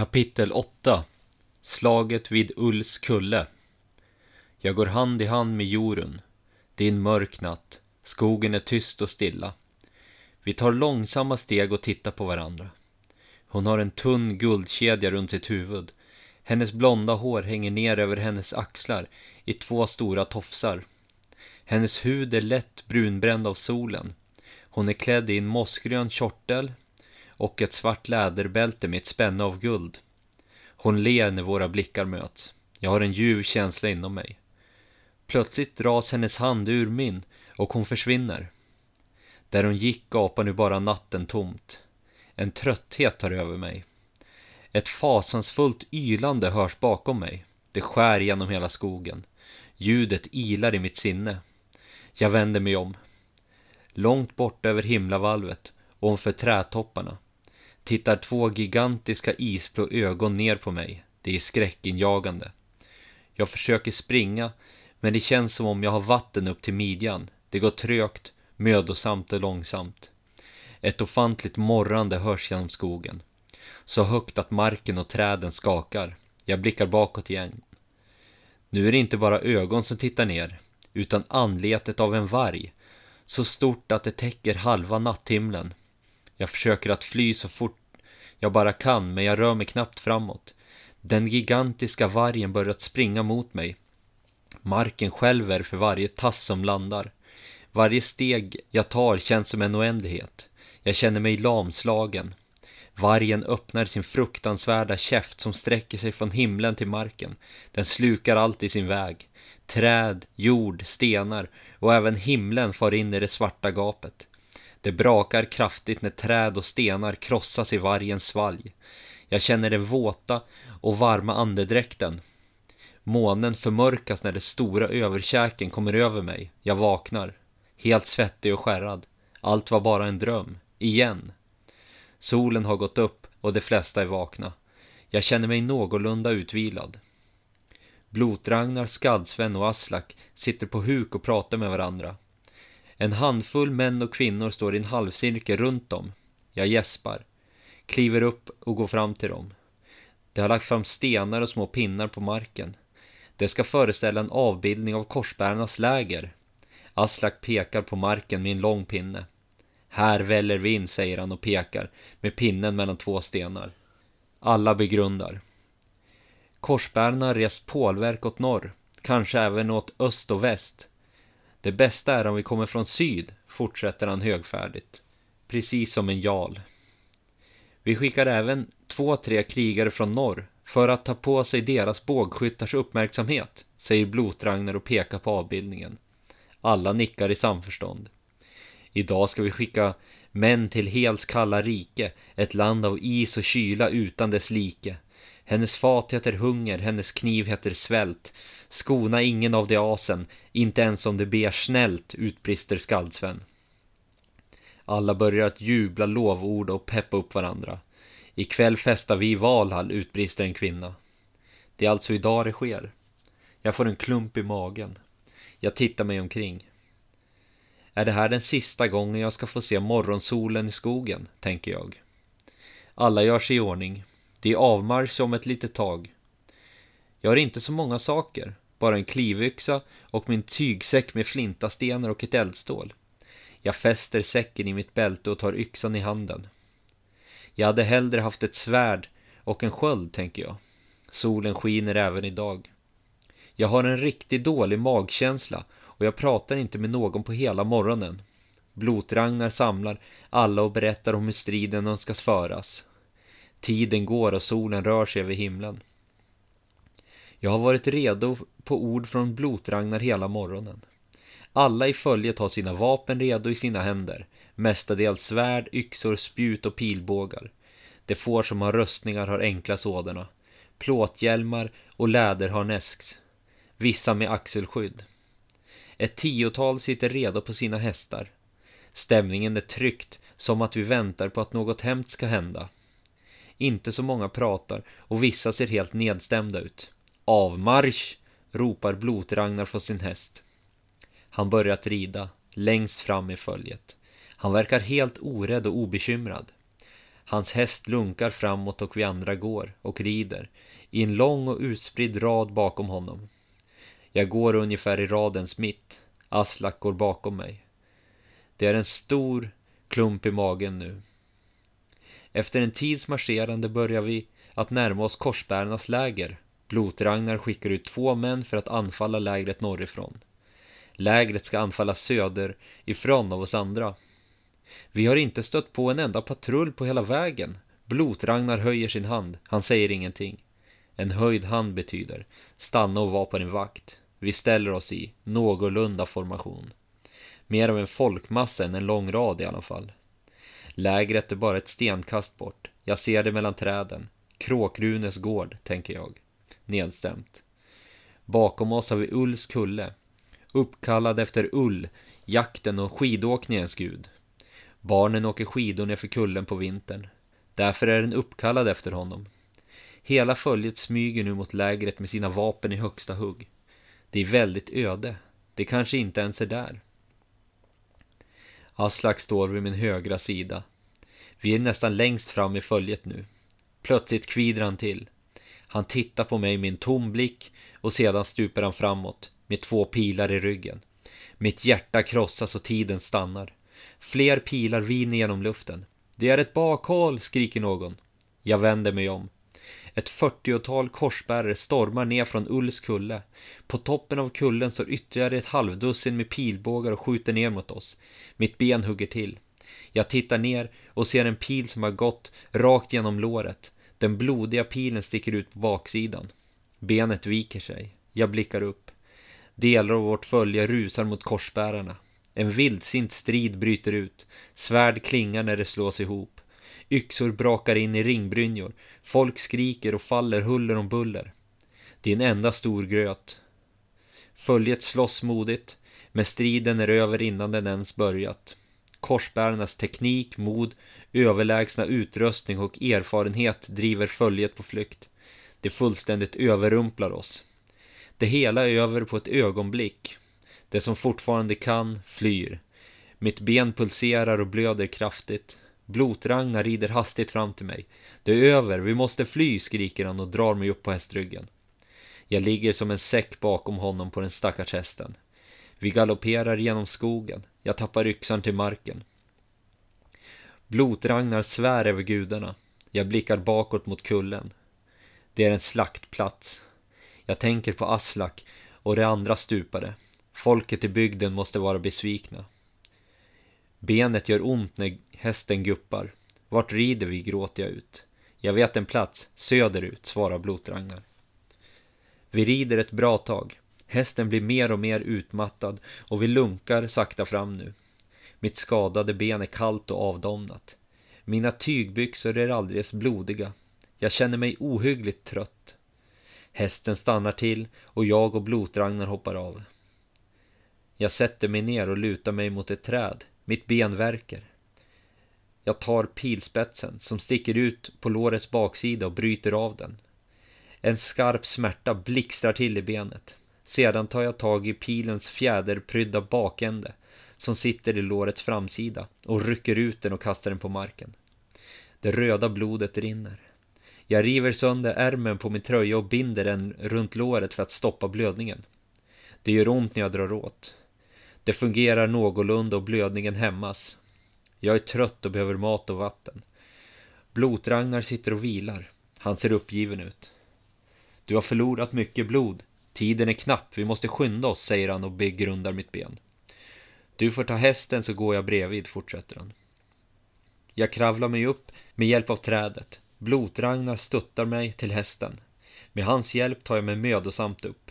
Kapitel 8 Slaget vid Ulls kulle Jag går hand i hand med Jorun. Det är en mörk natt. Skogen är tyst och stilla. Vi tar långsamma steg och tittar på varandra. Hon har en tunn guldkedja runt sitt huvud. Hennes blonda hår hänger ner över hennes axlar i två stora tofsar. Hennes hud är lätt brunbränd av solen. Hon är klädd i en mossgrön kjortel och ett svart läderbälte med ett spänne av guld. Hon ler när våra blickar möts. Jag har en ljuv känsla inom mig. Plötsligt dras hennes hand ur min och hon försvinner. Där hon gick gapar nu bara natten tomt. En trötthet tar över mig. Ett fasansfullt ylande hörs bakom mig. Det skär genom hela skogen. Ljudet ilar i mitt sinne. Jag vänder mig om. Långt bort över himlavalvet, ovanför trädtopparna, tittar två gigantiska isblå ögon ner på mig. Det är skräckinjagande. Jag försöker springa, men det känns som om jag har vatten upp till midjan. Det går trögt, mödosamt och långsamt. Ett ofantligt morrande hörs genom skogen. Så högt att marken och träden skakar. Jag blickar bakåt igen. Nu är det inte bara ögon som tittar ner, utan anletet av en varg. Så stort att det täcker halva natthimlen. Jag försöker att fly så fort jag bara kan, men jag rör mig knappt framåt. Den gigantiska vargen börjat springa mot mig. Marken skälver för varje tass som landar. Varje steg jag tar känns som en oändlighet. Jag känner mig lamslagen. Vargen öppnar sin fruktansvärda käft som sträcker sig från himlen till marken. Den slukar allt i sin väg. Träd, jord, stenar och även himlen far in i det svarta gapet. Det brakar kraftigt när träd och stenar krossas i vargens svalg. Jag känner den våta och varma andedräkten. Månen förmörkas när den stora överkäken kommer över mig. Jag vaknar. Helt svettig och skärrad. Allt var bara en dröm. Igen. Solen har gått upp och de flesta är vakna. Jag känner mig någorlunda utvilad. Blotragnar, Skadsven och Aslak sitter på huk och pratar med varandra. En handfull män och kvinnor står i en halvcirkel runt dem. Jag gäspar, kliver upp och går fram till dem. De har lagt fram stenar och små pinnar på marken. Det ska föreställa en avbildning av korsbärarnas läger. Aslak pekar på marken med en lång pinne. Här väller vi in, säger han och pekar med pinnen mellan två stenar. Alla begrundar. Korsbärarna har rest pålverk åt norr, kanske även åt öst och väst. Det bästa är om vi kommer från syd, fortsätter han högfärdigt. Precis som en jarl. Vi skickar även två, tre krigare från norr för att ta på sig deras bågskyttars uppmärksamhet, säger Blotragnar och pekar på avbildningen. Alla nickar i samförstånd. Idag ska vi skicka män till Hels kalla rike, ett land av is och kyla utan dess like. Hennes fat heter hunger, hennes kniv heter svält. Skona ingen av de asen, inte ens om det ber snällt, utbrister Skaldsven. Alla börjar att jubla lovord och peppa upp varandra. Ikväll festar vi i Valhall, utbrister en kvinna. Det är alltså idag det sker. Jag får en klump i magen. Jag tittar mig omkring. Är det här den sista gången jag ska få se morgonsolen i skogen, tänker jag. Alla gör sig i ordning. Det är avmarsch om ett litet tag. Jag har inte så många saker, bara en klivyxa och min tygsäck med flintastenar och ett eldstål. Jag fäster säcken i mitt bälte och tar yxan i handen. Jag hade hellre haft ett svärd och en sköld, tänker jag. Solen skiner även idag. Jag har en riktigt dålig magkänsla och jag pratar inte med någon på hela morgonen. Blotragnar samlar alla och berättar om hur striden önskas föras. Tiden går och solen rör sig över himlen. Jag har varit redo på ord från Blotragnar hela morgonen. Alla i följet har sina vapen redo i sina händer, mestadels svärd, yxor, spjut och pilbågar. De får som har röstningar har enkla sådana, plåthjälmar och läderharnesks, vissa med axelskydd. Ett tiotal sitter redo på sina hästar. Stämningen är tryckt, som att vi väntar på att något hemskt ska hända. Inte så många pratar och vissa ser helt nedstämda ut. Avmarsch! ropar Blotragnar från sin häst. Han börjar att rida, längst fram i följet. Han verkar helt orädd och obekymrad. Hans häst lunkar framåt och vi andra går och rider i en lång och utspridd rad bakom honom. Jag går ungefär i radens mitt. Aslak går bakom mig. Det är en stor klump i magen nu. Efter en tids marscherande börjar vi att närma oss korsbärarnas läger. Blotragnar skickar ut två män för att anfalla lägret norrifrån. Lägret ska anfalla söderifrån av oss andra. Vi har inte stött på en enda patrull på hela vägen. Blotragnar höjer sin hand. Han säger ingenting. En höjd hand betyder stanna och var på din vakt. Vi ställer oss i någorlunda formation. Mer av en folkmassa än en lång rad i alla fall. Lägret är bara ett stenkast bort. Jag ser det mellan träden. Kråkrunes gård, tänker jag. Nedstämt. Bakom oss har vi Ulls kulle. Uppkallad efter Ull, jakten och skidåkningens gud. Barnen åker skidor nerför kullen på vintern. Därför är den uppkallad efter honom. Hela följet smyger nu mot lägret med sina vapen i högsta hugg. Det är väldigt öde. Det kanske inte ens är där. Aslak står vid min högra sida. Vi är nästan längst fram i följet nu. Plötsligt kvider han till. Han tittar på mig med en tom blick och sedan stupar han framåt med två pilar i ryggen. Mitt hjärta krossas och tiden stannar. Fler pilar viner genom luften. Det är ett bakhåll, skriker någon. Jag vänder mig om. Ett fyrtiotal korsbärare stormar ner från Ulls kulle. På toppen av kullen står ytterligare ett halvdussin med pilbågar och skjuter ner mot oss. Mitt ben hugger till. Jag tittar ner och ser en pil som har gått rakt genom låret. Den blodiga pilen sticker ut på baksidan. Benet viker sig. Jag blickar upp. Delar av vårt följe rusar mot korsbärarna. En vildsint strid bryter ut. Svärd klingar när det slås ihop. Yxor brakar in i ringbrynjor. Folk skriker och faller huller om buller. Det är en enda stor gröt. Följet slåss modigt, men striden är över innan den ens börjat. Korsbärarnas teknik, mod, överlägsna utrustning och erfarenhet driver följet på flykt. Det fullständigt överrumplar oss. Det hela är över på ett ögonblick. Det som fortfarande kan flyr. Mitt ben pulserar och blöder kraftigt. Blotragnar rider hastigt fram till mig. Det är över, vi måste fly, skriker han och drar mig upp på hästryggen. Jag ligger som en säck bakom honom på den stackars hästen. Vi galopperar genom skogen. Jag tappar yxan till marken. Blotragnar svär över gudarna. Jag blickar bakåt mot kullen. Det är en slaktplats. Jag tänker på Aslak och de andra stupade. Folket i bygden måste vara besvikna. Benet gör ont när hästen guppar. Vart rider vi, gråter jag ut. Jag vet en plats, söderut, svarar Blotragnar. Vi rider ett bra tag. Hästen blir mer och mer utmattad och vi lunkar sakta fram nu. Mitt skadade ben är kallt och avdomnat. Mina tygbyxor är alldeles blodiga. Jag känner mig ohyggligt trött. Hästen stannar till och jag och Blotragnar hoppar av. Jag sätter mig ner och lutar mig mot ett träd. Mitt ben värker. Jag tar pilspetsen som sticker ut på lårets baksida och bryter av den. En skarp smärta blixtrar till i benet. Sedan tar jag tag i pilens fjäderprydda bakände som sitter i lårets framsida och rycker ut den och kastar den på marken. Det röda blodet rinner. Jag river sönder ärmen på min tröja och binder den runt låret för att stoppa blödningen. Det gör ont när jag drar åt. Det fungerar någorlunda och blödningen hämmas. Jag är trött och behöver mat och vatten. Blotragnar sitter och vilar. Han ser uppgiven ut. Du har förlorat mycket blod. Tiden är knapp, vi måste skynda oss, säger han och begrundar mitt ben. Du får ta hästen så går jag bredvid, fortsätter han. Jag kravlar mig upp med hjälp av trädet. Blotragnar stöttar mig till hästen. Med hans hjälp tar jag mig mödosamt upp.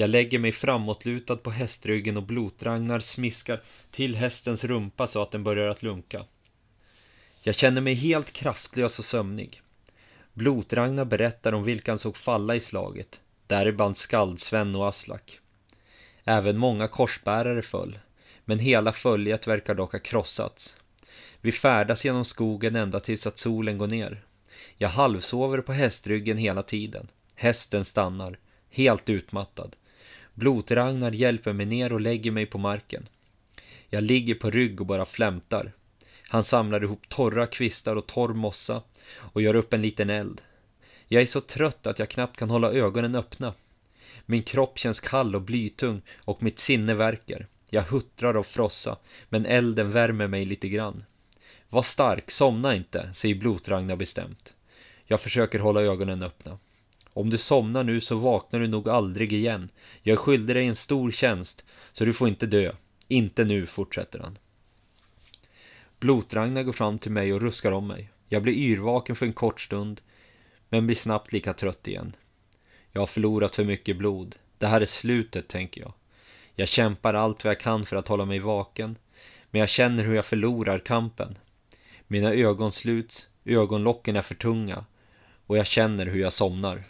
Jag lägger mig framåtlutad på hästryggen och Blotragnar smiskar till hästens rumpa så att den börjar att lunka. Jag känner mig helt kraftlös och sömnig. Blotragnar berättar om vilka han såg falla i slaget, däribland Skaldsven och Aslak. Även många korsbärare föll, men hela följet verkar dock ha krossats. Vi färdas genom skogen ända tills att solen går ner. Jag halvsover på hästryggen hela tiden. Hästen stannar, helt utmattad. Blot-Ragnar hjälper mig ner och lägger mig på marken. Jag ligger på rygg och bara flämtar. Han samlar ihop torra kvistar och torr mossa och gör upp en liten eld. Jag är så trött att jag knappt kan hålla ögonen öppna. Min kropp känns kall och blytung och mitt sinne verkar. Jag huttrar och frossa, men elden värmer mig lite grann. Var stark, somna inte, säger Blotragna bestämt. Jag försöker hålla ögonen öppna. Om du somnar nu så vaknar du nog aldrig igen. Jag är skyldig dig en stor tjänst, så du får inte dö. Inte nu, fortsätter han. Blotragnar går fram till mig och ruskar om mig. Jag blir yrvaken för en kort stund, men blir snabbt lika trött igen. Jag har förlorat för mycket blod. Det här är slutet, tänker jag. Jag kämpar allt vad jag kan för att hålla mig vaken, men jag känner hur jag förlorar kampen. Mina ögon sluts, ögonlocken är för tunga och jag känner hur jag somnar.